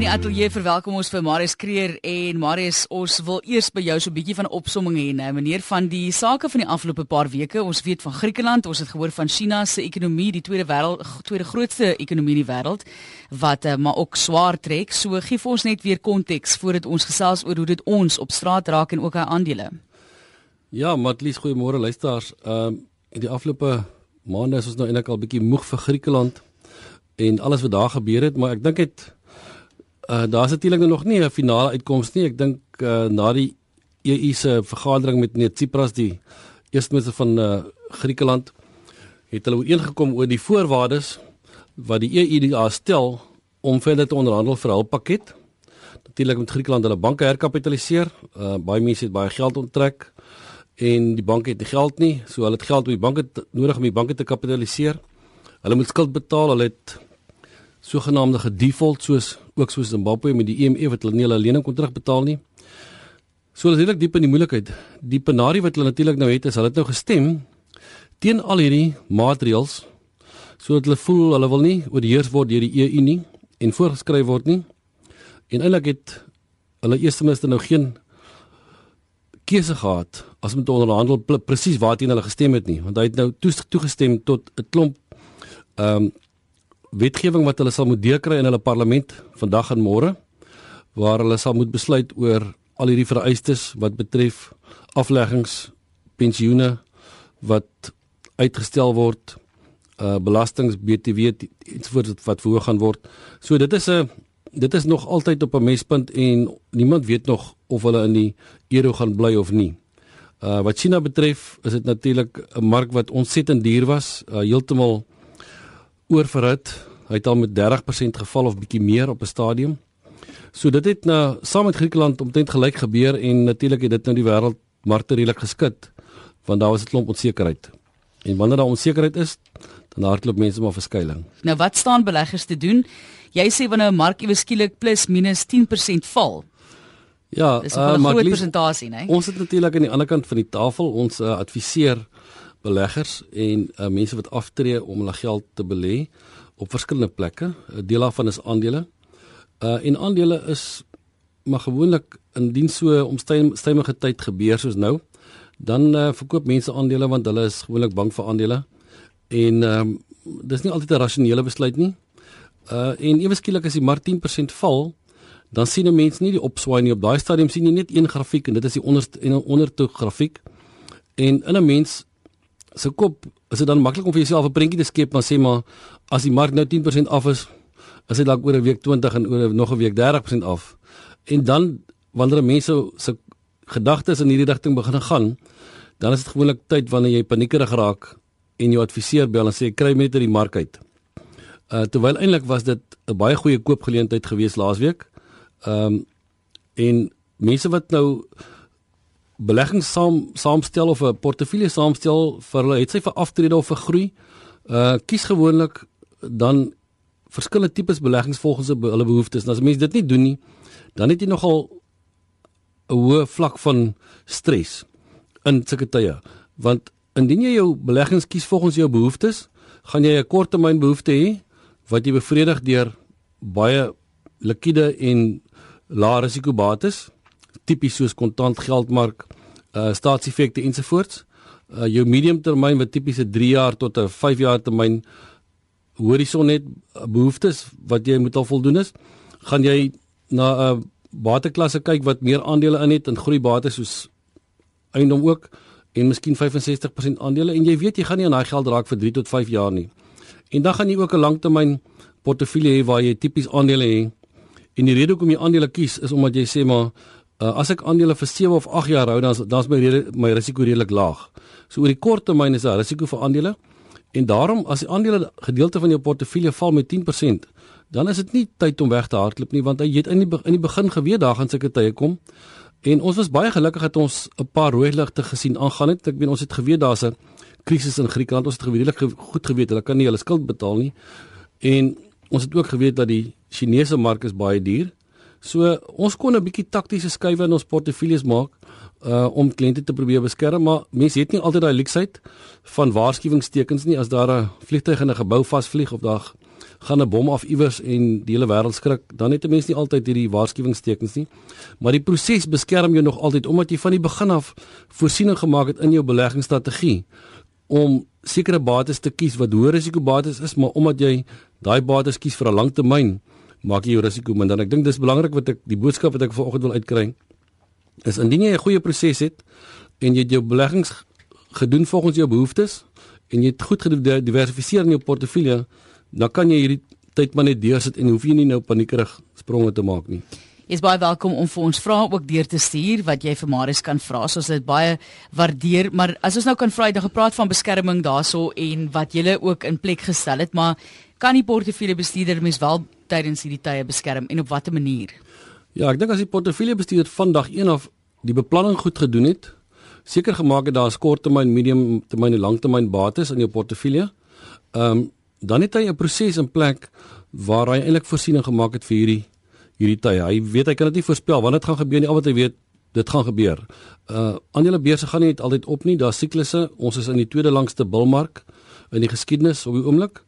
In die ateljee verwelkom ons vir Marius Kreer en Marius, ons wil eers by jou so 'n bietjie van 'n opsomming hê, nou meneer van die sake van die afgelope paar weke. Ons weet van Griekeland, ons het gehoor van China se ekonomie, die tweede wêreld tweede grootste ekonomie in die wêreld wat uh, maar ook swaar trek. So gee vir ons net weer konteks voordat ons gesels oor hoe dit ons op straat raak en ook aan aandele. Ja, Matlies, goeiemôre luisteraars. Ehm uh, in die afgelope maande is ons nou eintlik al bietjie moeg vir Griekeland en alles wat daar gebeur het, maar ek dink dit Uh daar's natuurlik nog nie 'n finale uitkoms nie. Ek dink uh na die EU se vergadering met meneer Tsipras die eerste minister van uh Griekeland het hulle ooreengekom oor die voorwaardes wat die EU daar stel om verder te onderhandel vir 'n hulppakket. Natuurlik moet Griekeland hulle banke herkapitaliseer. Uh baie mense het baie geld onttrek en die banke het nie geld nie, so hulle het geld om die banke nodig om die banke te kapitaliseer. Hulle moet skuld betaal. Hulle het sogenaamde gedefault soos ook soos Zimbabwe met die IMF wat hulle nie hulle lening kon terugbetaal nie. So hulle is redelik diep in die moeilikheid. Die penarie wat hulle natuurlik nou het is hulle het nou gestem teen al hierdie maatreëls sodat hulle voel hulle wil nie oorheers word deur die EU nie en voorgeskryf word nie. En eintlik het hulle eerste minister nou geen keuse gehad as om te onderhandel presies waarteen hulle gestem het nie want hy het nou toegestem tot 'n klomp ehm um, wetgewing wat hulle sal moet deurkry in hulle parlement vandag en môre waar hulle sal moet besluit oor al hierdie vereistes wat betref afleggings, pensioene wat uitgestel word, uh belastings, BTW ensovoorts wat verhoog gaan word. So dit is 'n dit is nog altyd op 'n mespunt en niemand weet nog of hulle in die euro gaan bly of nie. Uh wat China betref, is dit natuurlik 'n mark wat ontsettend duur was, uh heeltemal oorverhit. Hy het al met 30% geval of bietjie meer op 'n stadium. So dit het nou saam met Griekeland omtrent gelyk gebeur en natuurlik het dit nou die wêreldmarkte redelik geskit want daar was 'n klomp onsekerheid. En wanneer daar onsekerheid is, dan hardloop mense maar verskuiling. Nou wat staan beleggers te doen? Jy sê wanneer 'n mark iewes skielik plus minus 10% val. Ja, dis 'n uh, groot persentasie, né? Ons het natuurlik aan die ander kant van die tafel ons uh, adviseer beleggers en uh, mense wat aftree om hulle geld te belê op verskillende plekke. 'n Deel daarvan is aandele. Uh en aandele is maar gewoonlik indien so omstymige tyd gebeur soos nou, dan uh, verkoop mense aandele want hulle is gewoonlik bang vir aandele. En ehm um, dis nie altyd 'n rasionele besluit nie. Uh en ewe skielik as die mark 10% val, dan sien 'n mens nie die opswaai nie op daai stadium sien jy net een grafiek en dit is die onderste en ondertoe grafiek. En in 'n mens se kop is dit dan maklik om vir jouself 'n prentjie te skep maar sê maar as die mark nou 10% af is, is dit dalk oor 'n week 20 en oor nog 'n week 30% af. En dan wanneer mense se gedagtes in hierdie rigting begin gaan, dan is dit gewoonlik tyd wanneer jy paniekerig raak en jou adviseur bel en sê kry met uit die mark uit. Uh terwyl eintlik was dit 'n baie goeie koopgeleentheid gewees laasweek. Ehm um, en mense wat nou beleggings saam saamstel of 'n portefeulje saamstel vir hulle het sy vir aftrede of vir groei. Uh kies gewoonlik dan verskillende tipes beleggings volgens hulle behoeftes. En as mense dit nie doen nie, dan het jy nogal 'n hoë vlak van stres in sulke tye. Want indien jy jou beleggings kies volgens jou behoeftes, gaan jy 'n korttermyn behoefte hê wat jy bevredig deur baie likwide en lae risiko bates tipies soos kontant geldmark, uh staatseffekte ensovoorts. Uh jou mediumtermyn wat tipies 'n 3 jaar tot 'n 5 jaar termyn horison net uh, behoeftes wat jy moet al voldoen is, gaan jy na 'n uh, bateklasse kyk wat meer aandele in het en groeibates soos eiendom ook en miskien 65% aandele en jy weet jy gaan nie aan daai geld raak vir 3 tot 5 jaar nie. En dan gaan jy ook 'n langtermyn portefeulje hê waar jy tipies aandele het. En die rede hoekom jy aandele kies is omdat jy sê maar Uh, as ek aandele vir 7 of 8 jaar hou, dan dan is my rede, my risiko redelik laag. So oor die kort termyn is daar risiko vir aandele. En daarom as die aandele gedeelte van jou portefeulje val met 10%, dan is dit nie tyd om weg te hardloop nie want jy het in die in die begin geweet daar gaan sulke tye kom. En ons was baie gelukkig dat ons 'n paar rooi ligte gesien aangaan het. Ek bedoel ons het geweet daar's 'n krisis in Griekeland. Ons het redelik goed geweet hulle kan nie hulle skuld betaal nie. En ons het ook geweet dat die Chinese mark is baie duur. So ons kon 'n bietjie taktiese skuwe in ons portefeuilles maak uh om kliënte te probeer beskerm, maar mense het nie altyd daai leksheid van waarskuwingstekens nie as daar 'n vliegtuig in 'n gebou vasvlieg of daar gaan 'n bom af iewers en die hele wêreld skrik, dan het 'n mens nie altyd hierdie waarskuwingstekens nie. Maar die proses beskerm jou nog altyd omdat jy van die begin af voorsiening gemaak het in jou beleggingsstrategie om sekere bates te kies wat hoë risiko bates is, maar omdat jy daai bates kies vir 'n langtermyn, maak jy jou risiko minder. Ek dink dis belangrik wat ek die boodskap wat ek vanoggend wil uitkry is indien jy 'n goeie proses het en jy het jou beleggings gedoen volgens jou behoeftes en jy het goed gediversifiseer in jou portefeulje, dan kan jy hierdie tyd maar net deursit en hoef jy nie nou paniekerig spronge te maak nie. Jy is baie welkom om vir ons vrae ook deur te stuur wat jy vir Marius kan vra. Ons dit baie waardeer, maar as ons nou kan vra, jy het gepraat van beskerming daarso en wat jy ook in plek gestel het, maar kan die portefeuljebestuurder mens wel tydens hierdie tye beskerm en op watter manier? Ja, ek dink as die portefeuljebestuurder vandag een of die beplanning goed gedoen het, seker gemaak het daar is korttermyn, mediumtermyn en langtermyn bates in jou portefeulje. Ehm um, dan het hy 'n proses in plek waar hy eintlik voorsiening gemaak het vir hierdie hierdie tye. Hy weet hy kan dit nie voorspel wanneer dit gaan gebeur nie, al wat hy weet dit gaan gebeur. Uh aandelebeurse gaan nie altyd op nie, daar's siklusse. Ons is in die tweede langste bilmark in die geskiedenis op die oomblik.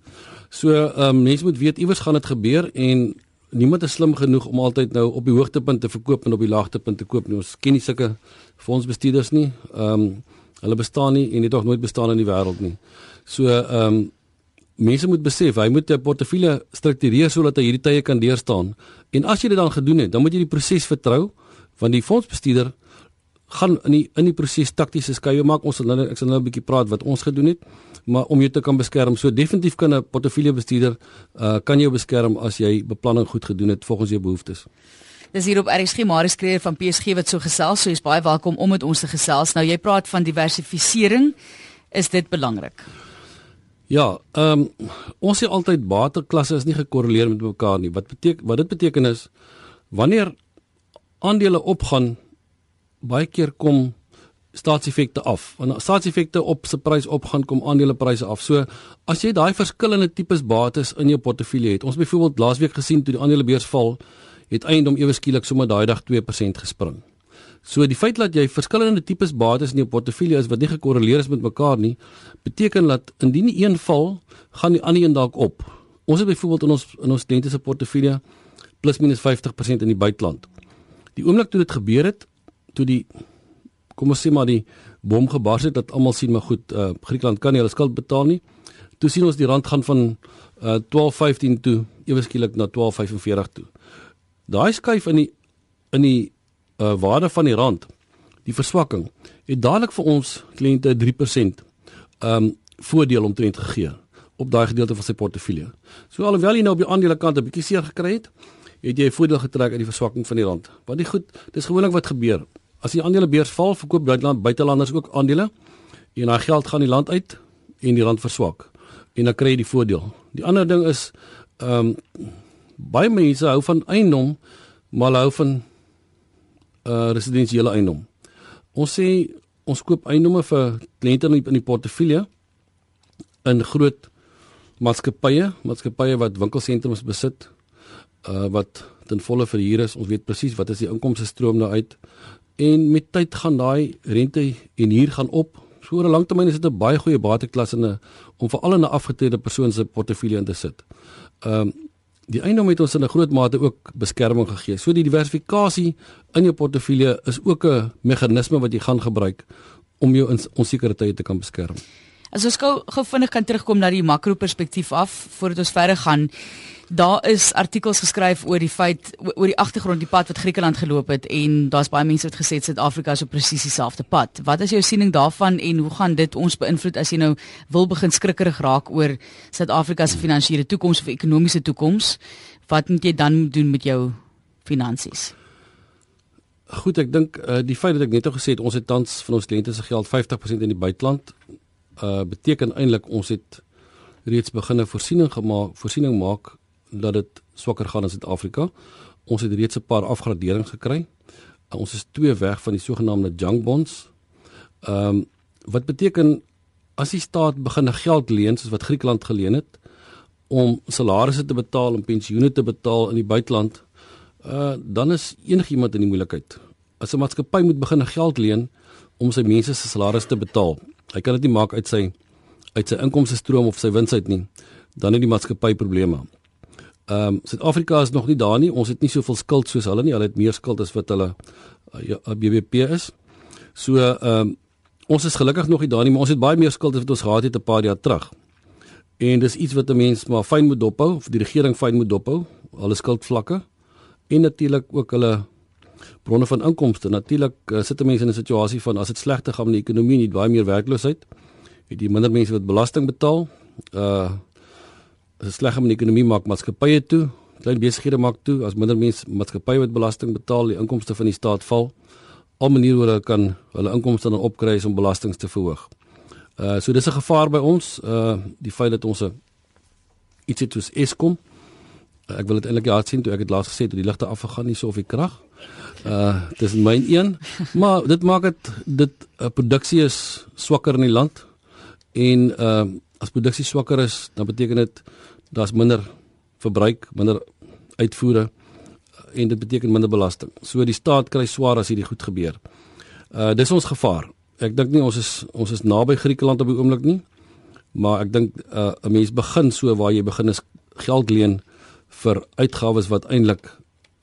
So ehm um, mense moet weet iewers gaan dit gebeur en niemand is slim genoeg om altyd nou op die hoogtepunt te verkoop en op die laagtepunt te koop nie. Ons ken nie sulke fondsbestuurders nie. Ehm um, hulle bestaan nie en het nog nooit bestaan in die wêreld nie. So ehm um, mense moet besef, hy moet 'n portefeulje struktureer sodat hy hierdie tye kan deurstaan. En as jy dit dan gedoen het, dan moet jy die proses vertrou want die fondsbestuurder gaan in die in die proses taktiese skuwe maak. Ons sal nou ek sal nou 'n bietjie praat wat ons gedoen het, maar om jou te kan beskerm. So definitief kan 'n portefeuljebestuurder uh kan jou beskerm as jy beplanning goed gedoen het volgens jou behoeftes. Dis hier op RSG Marius Kreer van PSG wat so gesels. So jy's baie welkom om met ons te gesels. Nou jy praat van diversifisering. Is dit belangrik? Ja, ehm um, ons sê altyd bateklasse is nie gekorreleer met mekaar nie. Wat beteken wat dit beteken is wanneer aandele opgaan baie keer kom staatseffekte af. Wanneer staatseffekte op se prys opgaan kom aandelepryse af. So as jy daai verskillende tipes bates in jou portefeulje het. Ons byvoorbeeld laasweek gesien toe die aandelebeurs val, het eiendom ewe skielik sommer daai dag 2% gespring. So die feit dat jy verskillende tipes bates in jou portefeulje is wat nie gekorreleer is met mekaar nie, beteken dat indien die een val, gaan die ander een dalk op. Ons het byvoorbeeld in ons in ons kliënte se portefeulje plus minus 50% in die buiteland. Die oomblik toe dit gebeur het, toe die kom ons sê maar die bom gebars het dat almal sien maar goed, uh, Griekeland kan nie hulle skuld betaal nie. Toe sien ons die rand gaan van uh, 12.15 toe ewe skielik na 12.45 toe daai skuif in die in die uh, waarde van die rand, die verswakking, het dadelik vir ons kliënte 3% um voordeel omtrent gegee op daai gedeelte van sy portefeulje. So alhoewel jy nou op die aandelekant 'n bietjie seer gekry het, het jy voordeel getrek uit die verswakking van die rand. Want die goed, dis gewoonlik wat gebeur. As die aandelebeurs val, verkoop buiteland buitelanders ook aandele en daai geld gaan die land uit en die rand verswak en dan kry jy die voordeel. Die ander ding is um baie mense hou van eiendom, maar hou van uh residensiële eiendom. Ons sê ons koop eiendomme vir kliënte in die, die portefeulje in groot maatskappye, maatskappye wat winkelsentrums besit, uh wat ten volle verhuur is. Ons weet presies wat is die inkomste stroom daar uit. En met tyd gaan daai rente en huur gaan op. So oor 'n lang termyn is dit 'n baie goeie bateklas in 'n om vir al 'n afgetrede persoon se portefeulje in te sit. Ehm um, Die eiendom het ons in 'n groot mate ook beskerming gegee. So die diversifikasie in jou portefeulje is ook 'n meganisme wat jy gaan gebruik om jou onsekerhede te kan beskerm. As ons gou gou vinnig kan terugkom na die makro perspektief af voordat ons verder gaan. Daar is artikels geskryf oor die feit oor die agtergrond die pad wat Griekeland geloop het en daar's baie mense wat gesê Suid-Afrika is op presies dieselfde pad. Wat is jou siening daarvan en hoe gaan dit ons beïnvloed as jy nou wil begin skrikkerig raak oor Suid-Afrika se finansiële toekoms of ekonomiese toekoms? Wat moet jy dan doen met jou finansies? Goed, ek dink uh, die feit dat ek net al gesê het ons het tans van ons kliënte se geld 50% in die buiteland uh beteken eintlik ons het reeds begine voorsiening gemaak, voorsiening maak dat dit swakker gaan in Suid-Afrika. Ons het reeds 'n paar afgraderings gekry. Uh, ons is twee weg van die sogenaamde junk bonds. Ehm um, wat beteken as die staat begin geld leen soos wat Griekeland geleen het om salarisse te betaal en pensioene te betaal in die buiteland, uh dan is enigiemand in die moeilikheid. As 'n maatskappy moet begin geld leen om sy mense se salarisse te betaal. Hy kan dit nie maak uit sy uit sy inkomste stroom of sy wins uit nie dan het die maatskappy probleme. Ehm um, Suid-Afrika is nog nie daar nie. Ons het nie soveel skuld soos hulle nie. Hulle het meer skuld as wat hulle uh, ja, BBP is. So ehm um, ons is gelukkig nog nie daar nie, maar ons het baie meer skuld as wat ons gehad het 'n paar jaar terug. En dis iets wat 'n mens maar fyn moet dophou, of die regering fyn moet dophou, hulle skuldvlakke en natuurlik ook hulle bronne van inkomste. Natuurlik uh, sit mense in 'n situasie van as dit slegter gaan met die ekonomie, nie baie meer werkloosheid, het jy minder mense wat belasting betaal. Uh as dit sleg gaan met die ekonomie maak maatskappye toe, klein besighede maak toe, as minder mense maatskappye wat belasting betaal, die inkomste van die staat val. Al maniere hoe hulle kan hulle inkomste dan opkry om belastings te verhoog. Uh so dis 'n gevaar by ons, uh die feit dat ons 'n iets het soos Eskom. Uh, ek wil dit eintlik hard sien toe ek het laas gesê toe die ligte afgegaan nie so of die krag. Uh dis myn een, maar dit maak dit dit uh, produksie is swakker in die land en uh as produksie swakker is, dan beteken dit daar's minder verbruik, minder uitvoere en dit beteken minder belasting. So die staat kry swaar as hierdie goed gebeur. Uh dis ons gevaar. Ek dink nie ons is ons is naby Griekeland op die oomblik nie. Maar ek dink uh 'n mens begin so waar jy begin is geld leen vir uitgawes wat eintlik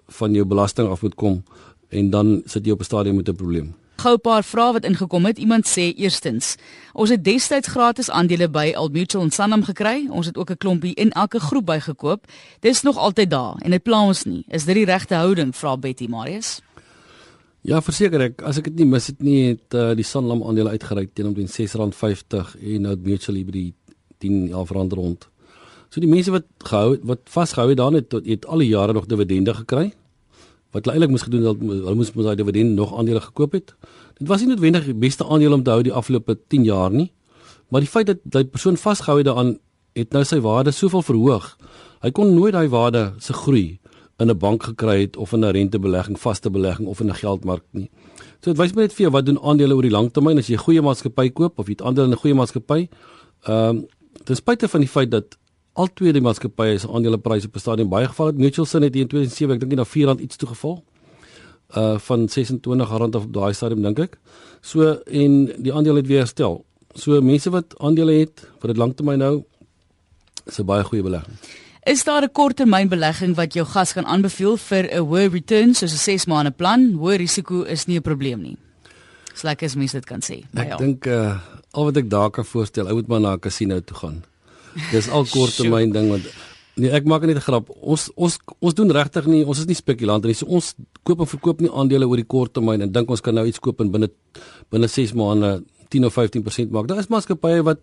van jou belasting af moet kom en dan sit jy op 'n stadium met 'n probleem. Gou 'n paar vrae wat ingekom het. Iemand sê eerstens, ons het destyds gratis aandele by Old Mutual en Sanlam gekry. Ons het ook 'n klompie in elke groep bygekoop. Dis nog altyd daar en dit pla ons nie. Is dit die regte houding? Vra Betty Marius. Ja, verseker ek, as ek dit nie mis het nie, het uh, die Sanlam aandele uitgereik teen omtrent R6.50 en Old Mutual by die 10 rand rond. So die mense wat gehou wat vasgehou het daarin het, het al die jare nog dividende gekry wat hulle eintlik moes gedoen het hulle moes met daai dividend nog aandele gekoop het. Dit was nie noodwendig die beste aandeel om te hou die afgelope 10 jaar nie. Maar die feit dat daai persoon vasgehou het daaraan het nou sy waarde soveel verhoog. Hy kon nooit daai waarde se groei in 'n bank gekry het of in 'n rentebelegging, vaste belegging of in 'n geldmark nie. So dit wys my net vir jou wat doen aandele oor die lang termyn as jy 'n goeie maatskappy koop of jy het aandele in 'n goeie maatskappy. Ehm um, ten spyte van die feit dat al twee die maatskappye se aandelepryse op 'n stadium baie geval het. Mutual Sun het in 2007, ek dink nie na R4 iets toegeval. Uh van R26 af op daai stadium dink ek. So en die aandeel het weer herstel. So mense wat aandele het vir dit lanktermyn hou, is 'n baie goeie belegging. Is daar 'n korttermynbelegging wat jou gas kan aanbeveel vir 'n hoë return soos 'n 6 maande plan? Hoë risiko is nie 'n probleem nie. Dis lekker as mense dit kan sê. Ek dink uh al wat ek daar kan voorstel, ou moet maar na 'n casino toe gaan. Dis al korttermyn ding want nee, ek maak net 'n grap. Ons ons ons doen regtig nie, ons is nie spekulante nie. So ons koop en verkoop nie aandele oor die korttermyn en dink ons kan nou iets koop en binne binne 6 maande 10 of 15% maak. Daar is maatskappye wat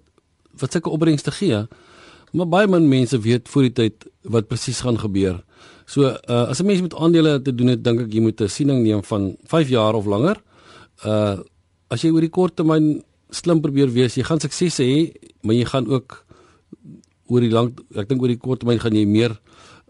wat sulke opbrengste gee. Maar baie min mense weet voor die tyd wat presies gaan gebeur. So uh, as 'n mens met aandele te doen het, dink ek jy moet 'n siening neem van 5 jaar of langer. Uh as jy oor die korttermyn slim probeer wees, jy gaan sukses hê, maar jy gaan ook oor die lang ek dink oor die kort termyn gaan jy meer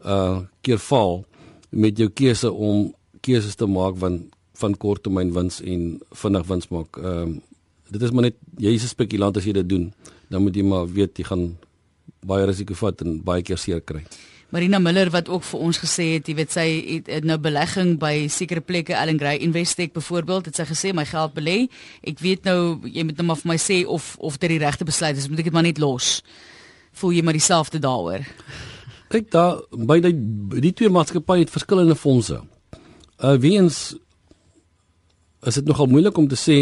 uh keer val met jou keuse om keuses te maak van van kort termyn wins en vinnig wins maak. Ehm uh, dit is maar net jy is 'n spekulant as jy dit doen. Dan moet jy maar weet jy gaan baie risiko vat en baie keer seer kry. Marina Miller wat ook vir ons gesê het, jy weet sy het, het nou belegging by sekere plekke Allen Gray Investec byvoorbeeld, het sy gesê my geld belê. Ek weet nou jy moet nou maar vir my sê of of dit die regte besluit is, moet ek dit maar net los voel jy maar dieselfde daaroor? Kyk daar by die die twee maatskappye het verskillende fondse. Uh weens is dit nogal moeilik om te sê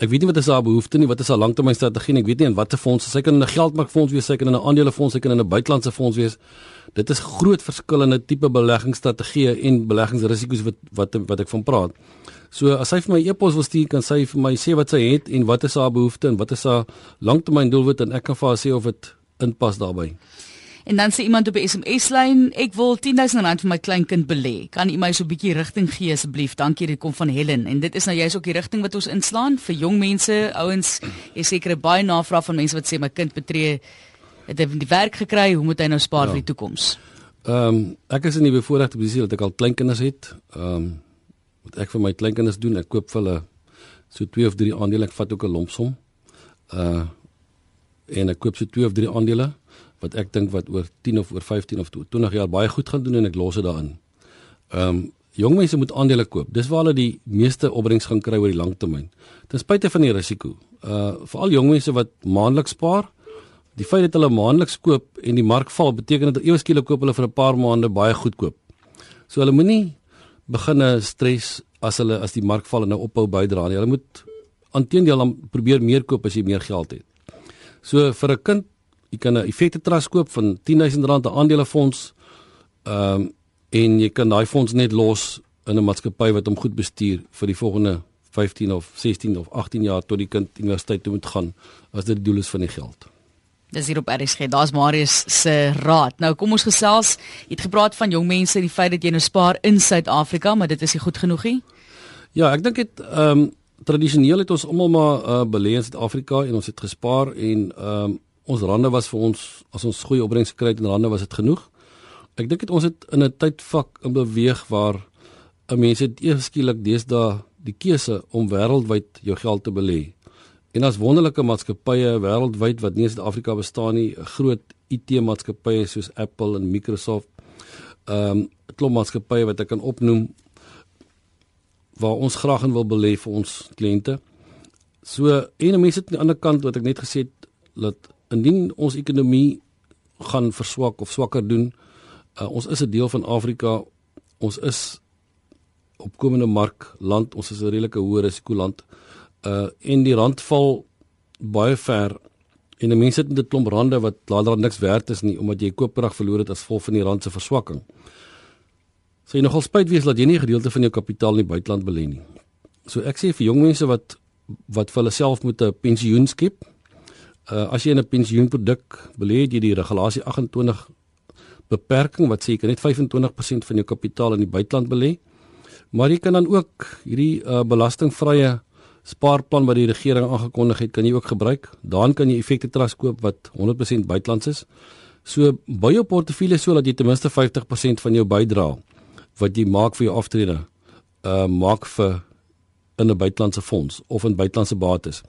ek weet nie wat is haar behoefte nie, wat is haar langtermynstrategie en ek weet nie in watter fonds sy kan in 'n geldmarkfonds wees, sy kan in 'n aandelefonds, sy kan in 'n buitelandse fonds wees. Dit is groot verskillende tipe beleggingsstrategieë en beleggingsrisiko's wat wat wat ek van praat. So as sy vir my e-pos wil stuur, kan sy vir my sê wat sy het en wat is haar behoefte en wat is haar langtermyndoelwit en ek kan vir haar sê of dit inpas daarbey. En dan sê iemand op die SMS lyn, ek wil 10000 rand vir my kleinkind belê. Kan u my so 'n bietjie rigting gee asseblief? Dankie, dit kom van Helen. En dit is nou juist ook die rigting wat ons inslaan vir jong mense, ouens. Jy seker baie navraag van mense wat sê my kind betree het hy die werk gekry, hoe moet hy nou spaar ja. vir die toekoms? Ehm um, ek is in die bevoordeelde posisie dat ek al kleinkinders het. Ehm um, wat ek vir my kleinkinders doen, ek koop vir hulle so 2 of 3 aandele, ek vat ook 'n lompsom. Uh en ek koop so 2 of 3 aandele wat ek dink wat oor 10 of oor 15 of 20 jaar baie goed gaan doen en ek los dit daarin. Ehm um, jong mense moet aandele koop. Dis waar hulle die meeste opbrengs gaan kry oor die lang termyn. Ten spyte van die risiko. Uh veral jong mense wat maandeliks spaar, Die feit dat hulle maandeliks koop en die mark val, beteken dat ewe skielik koop hulle vir 'n paar maande baie goedkoop. So hulle moenie beginne stres as hulle as die mark val en nou ophou bydra nie. Hulle moet aanteendeel dan probeer meer koop as jy meer geld het. So vir 'n kind, jy kan 'n effekte trust koop van R10000 'n aandelefonds. Ehm um, en jy kan daai fonds net los in 'n maatskappy wat hom goed bestuur vir die volgende 15 of 16 of 18 jaar tot die kind universiteit toe moet gaan as dit die doel is van die geld. Dis hier op RSG. Daar's Marius se raad. Nou kom ons gesels. Jy het gepraat van jong mense, die feit dat jy nou spaar in Suid-Afrika, maar dit is nie goed genoeg nie. Ja, ek dink dit ehm um, tradisioneel het ons almal maar uh, belê in Suid-Afrika en ons het gespaar en ehm um, ons rande was vir ons as ons goeie opbrengs gekry het in rande was dit genoeg. Ek dink dit ons het in 'n tydvak in beweeg waar 'n mens het eers skielik deesdae die keuse om wêreldwyd jou geld te belê. En as wonderlike maatskappye wêreldwyd wat nie in Suid-Afrika bestaan nie, groot IT-maatskappye soos Apple en Microsoft, ehm um, klop maatskappye wat ek kan opnoem waar ons graag in wil belê vir ons kliënte. So en mense aan die ander kant wat ek net gesê het dat indien ons ekonomie gaan verswak of swakker doen, uh, ons is 'n deel van Afrika. Ons is opkomende mark land, ons is 'n redelike hoë risiko land. Uh en die rand val baie ver en die mense het met 'n klomp rande wat later niks werd is nie omdat jy koopkrag verloor het as gevolg van die rand se verswakking. So jy nogal spyt wees dat jy nie 'n gedeelte van jou kapitaal in die buiteland belê nie. So ek sê vir jong mense wat wat vir hulle self moet 'n pensioen skep. Uh as jy in 'n pensioenproduk belê, jy die regulasie 28 beperking wat sê jy kan net 25% van jou kapitaal in die buiteland belê. Maar jy kan dan ook hierdie uh belastingvrye spaarplan wat die regering aangekondig het, kan jy ook gebruik. Daarin kan jy effekte trust koop wat 100% buitelands is. So bou jou portefeulje sodat jy ten minste 50% van jou bydrae wat jy maak vir jou aftrede, uh maak vir in 'n buitelandse fonds of in buitelandse bates.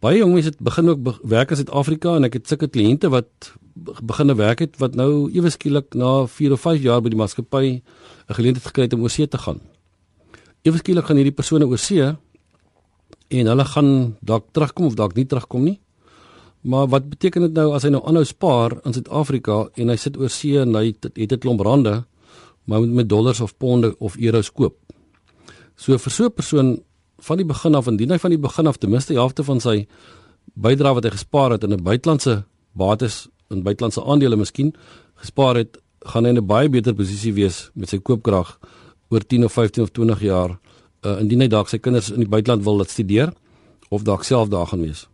Baie jong mense het begin ook be werk in Suid-Afrika en ek het sulke kliënte wat begine werk het wat nou ewe skielik na 4 of 5 jaar by die maatskappy 'n geleentheid gekry het om oorsee te gaan. Ewe skielik gaan hierdie persone oorsee en hulle gaan dalk terugkom of dalk nie terugkom nie. Maar wat beteken dit nou as hy nou aanhou spaar in Suid-Afrika en hy sit oorsee en hy het 'n klomp rande maar moet met dollars of ponde of euros koop. So vir so 'n persoon van die begin af indien hy van die begin af ten minste die helfte van sy bydrae wat hy gespaar het in 'n buitelandse bates en buitelandse aandele miskien gespaar het, gaan hy in 'n baie beter posisie wees met sy koopkrag oor 10 of 15 of 20 jaar uh, indien hy dalk sy kinders in die buiteland wil laat studeer of dalk self daar gaan wees.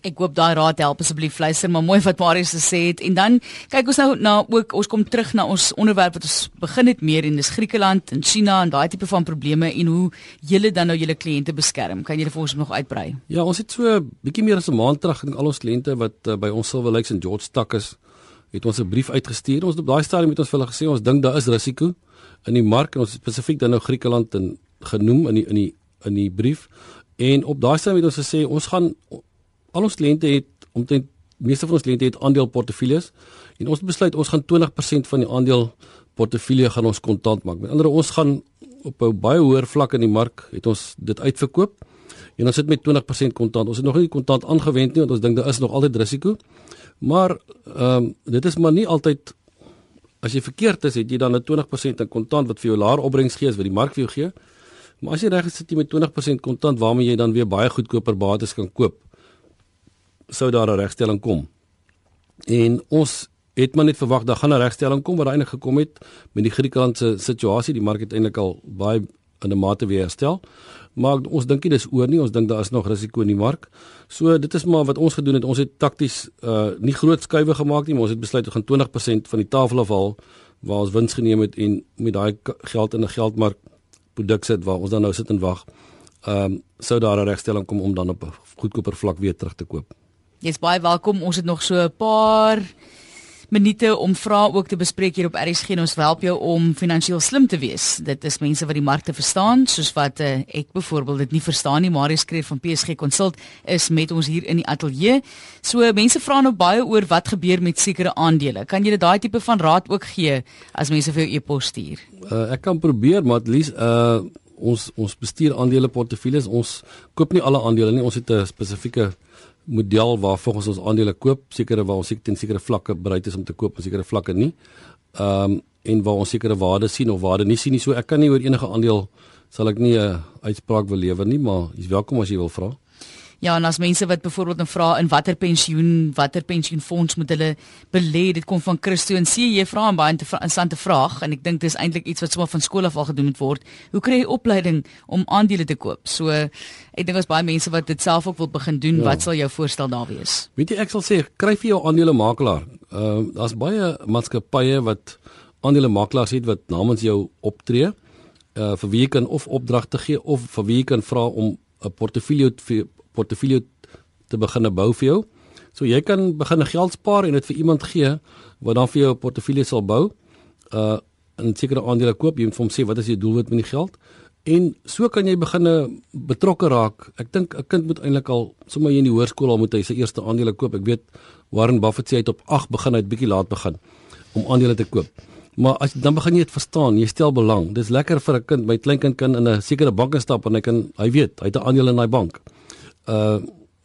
Ek hoop daai raad help asseblief luister maar mooi wat Marius gesê het en dan kyk ons nou na ook ons kom terug na ons onderwerp wat ons begin het meer en dis Griekeland en China en daai tipe van probleme en hoe julle dan nou julle kliënte beskerm. Kan dit vir ons nog uitbrei? Ja, ons het so bietjie meer as 'n maand terug aan al ons kliënte wat uh, by ons Silver Lakes en George Stak is, het ons 'n brief uitgestuur. Ons het op daai stadium met ons vir hulle gesê ons dink daar is risiko in die mark en ons spesifiek dan nou Griekeland en genoem in die in die in die brief. En op daai stadium het ons gesê ons gaan al ons kliënte het omtrent meeste van ons kliënte het aandeleportefeuilles en ons besluit ons gaan 20% van die aandeel portefeulje gaan ons kontant maak. Met ander woorde ons gaan op 'n baie hoër vlak in die mark het ons dit uitverkoop en ons sit met 20% kontant. Ons het nog nie kontant aangewend nie want ons dink daar is nog altyd risiko. Maar ehm um, dit is maar nie altyd as jy verkeerd is, het jy dan 'n 20% in kontant wat vir jou laer opbrengs gee as wat die mark vir jou gee. Maar as jy reg is sit jy met 20% kontant waarmee jy dan weer baie goedkoper bates kan koop sou daar 'n regstelling kom. En ons het maar net verwag dat gaan 'n regstelling kom wat eintlik gekom het met die Griekelandse situasie, die mark het eintlik al baie in 'n mate weer herstel. Maar ons dink nie dis oor nie, ons dink daar is nog risiko in die mark. So dit is maar wat ons gedoen het. Ons het takties uh nie groot skuwe gemaak nie, maar ons het besluit om gaan 20% van die tafel afhaal waar ons wins geneem het en met daai geld in 'n geldmark produk sit waar ons dan nou sit en wag. Ehm um, sou daar 'n regstelling kom om dan op 'n goedkoper vlak weer terug te koop. Jy's baie welkom. Ons het nog so 'n paar minute om vrae ook te bespreek hier op RSG en ons help jou om finansiëel slim te wees. Dit is mense wat die markte verstaan, soos wat uh, ek byvoorbeeld dit nie verstaan nie. Marius skryf van PSG Consult is met ons hier in die ateljee. So mense vra nou baie oor wat gebeur met sekere aandele. Kan jy daai tipe van raad ook gee as mense vir jou e-pos stuur? Uh, ek kan probeer, maar at least uh ons ons bestuur aandele portefeuilles. Ons koop nie alle aandele nie. Ons het 'n spesifieke model waar volgens ons aandele koop, sekere waar ons seker ten sekere vlakke bereid is om te koop en sekere vlakke nie. Ehm um, en waar ons sekere waarde sien of waarde nie sien nie. So ek kan nie oor enige aandeel sal ek nie 'n uitspraak wil lewer nie, maar jy's welkom as jy wil vra. Ja, en as mense wat byvoorbeeld 'n vra in watter pensioen, watter pensioenfonds moet hulle belê? Dit kom van Christo en sê jy vra 'n baie interessante vraag en ek dink dis eintlik iets wat sommer van skool af al gedoen moet word. Hoe kry jy opleiding om aandele te koop? So ek dink as baie mense wat dit self ook wil begin doen, ja. wat sal jou voorstel daar wees? Weet jy, ek sal sê kry vir jou aandelemakelaar. Ehm uh, daar's baie maatskappye wat aandelemakelaars het wat namens jou optree. Uh vir wie jy kan of opdragte gee of vir wie jy kan vra om 'n portefeulje portefeulje te begin bou vir jou. So jy kan begin geld spaar en dit vir iemand gee wat dan vir jou 'n portefeulje sal bou. Uh 'n sekere aandele koop, jy moet vir hom sê wat is jou doelwit met die geld? En so kan jy begin betrokke raak. Ek dink 'n kind moet eintlik al sommer in die hoërskool al moet hy sy eerste aandele koop. Ek weet Warren Buffett sê hy het op 8 begin, hy het bietjie laat begin om aandele te koop. Maar as dan begin jy dit verstaan, jy stel belang. Dis lekker vir 'n kind, my kleinkind kan in 'n sekere bank instap en hy kan hy weet, hy het 'n aandeel in daai bank uh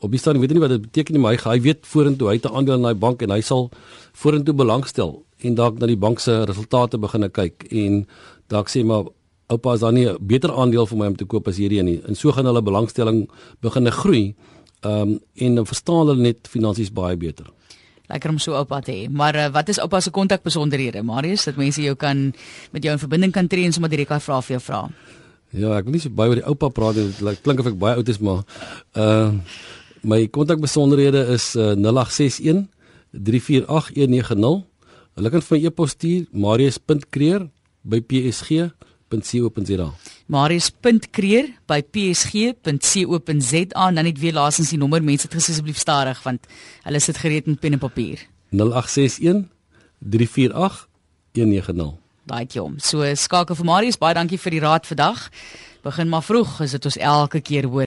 op die stadium weet hy nie wat dit beteken nie, maar hy hy weet vorentoe hy het 'n aandeel in daai bank en hy sal vorentoe belangstel en dalk na die bank se resultate begine kyk en dalk sê maar oupa is dan nie 'n beter aandeel vir my om te koop as hierdie nie. En so gaan hulle belangstelling begine groei. Um en dan verstaan hulle net finansies baie beter. Lekker om so oupa te hê. Maar uh, wat is oupa se kontakbesonderhede? Marius, dat mense jou kan met jou in verbinding kan tree en sommer direk vra vir jou vra. Ja, ek wil nie so baie oor die oupa praat nie. Dit klink of ek baie oud is, maar uh my kontakbesonderhede is uh, 0861 348190. Hulle kan vir e-pos stuur marius.kreer@psg.co.za. marius.kreer@psg.co.za. Dan net weer laasens die nommer mense dit asseblief stadig want hulle sit gereed met pen en papier. 0861 348190. Daai kom. So skakel vir Marius, baie dankie vir die raad vandag. Begin maar vroeg, is dit ons elke keer hoor.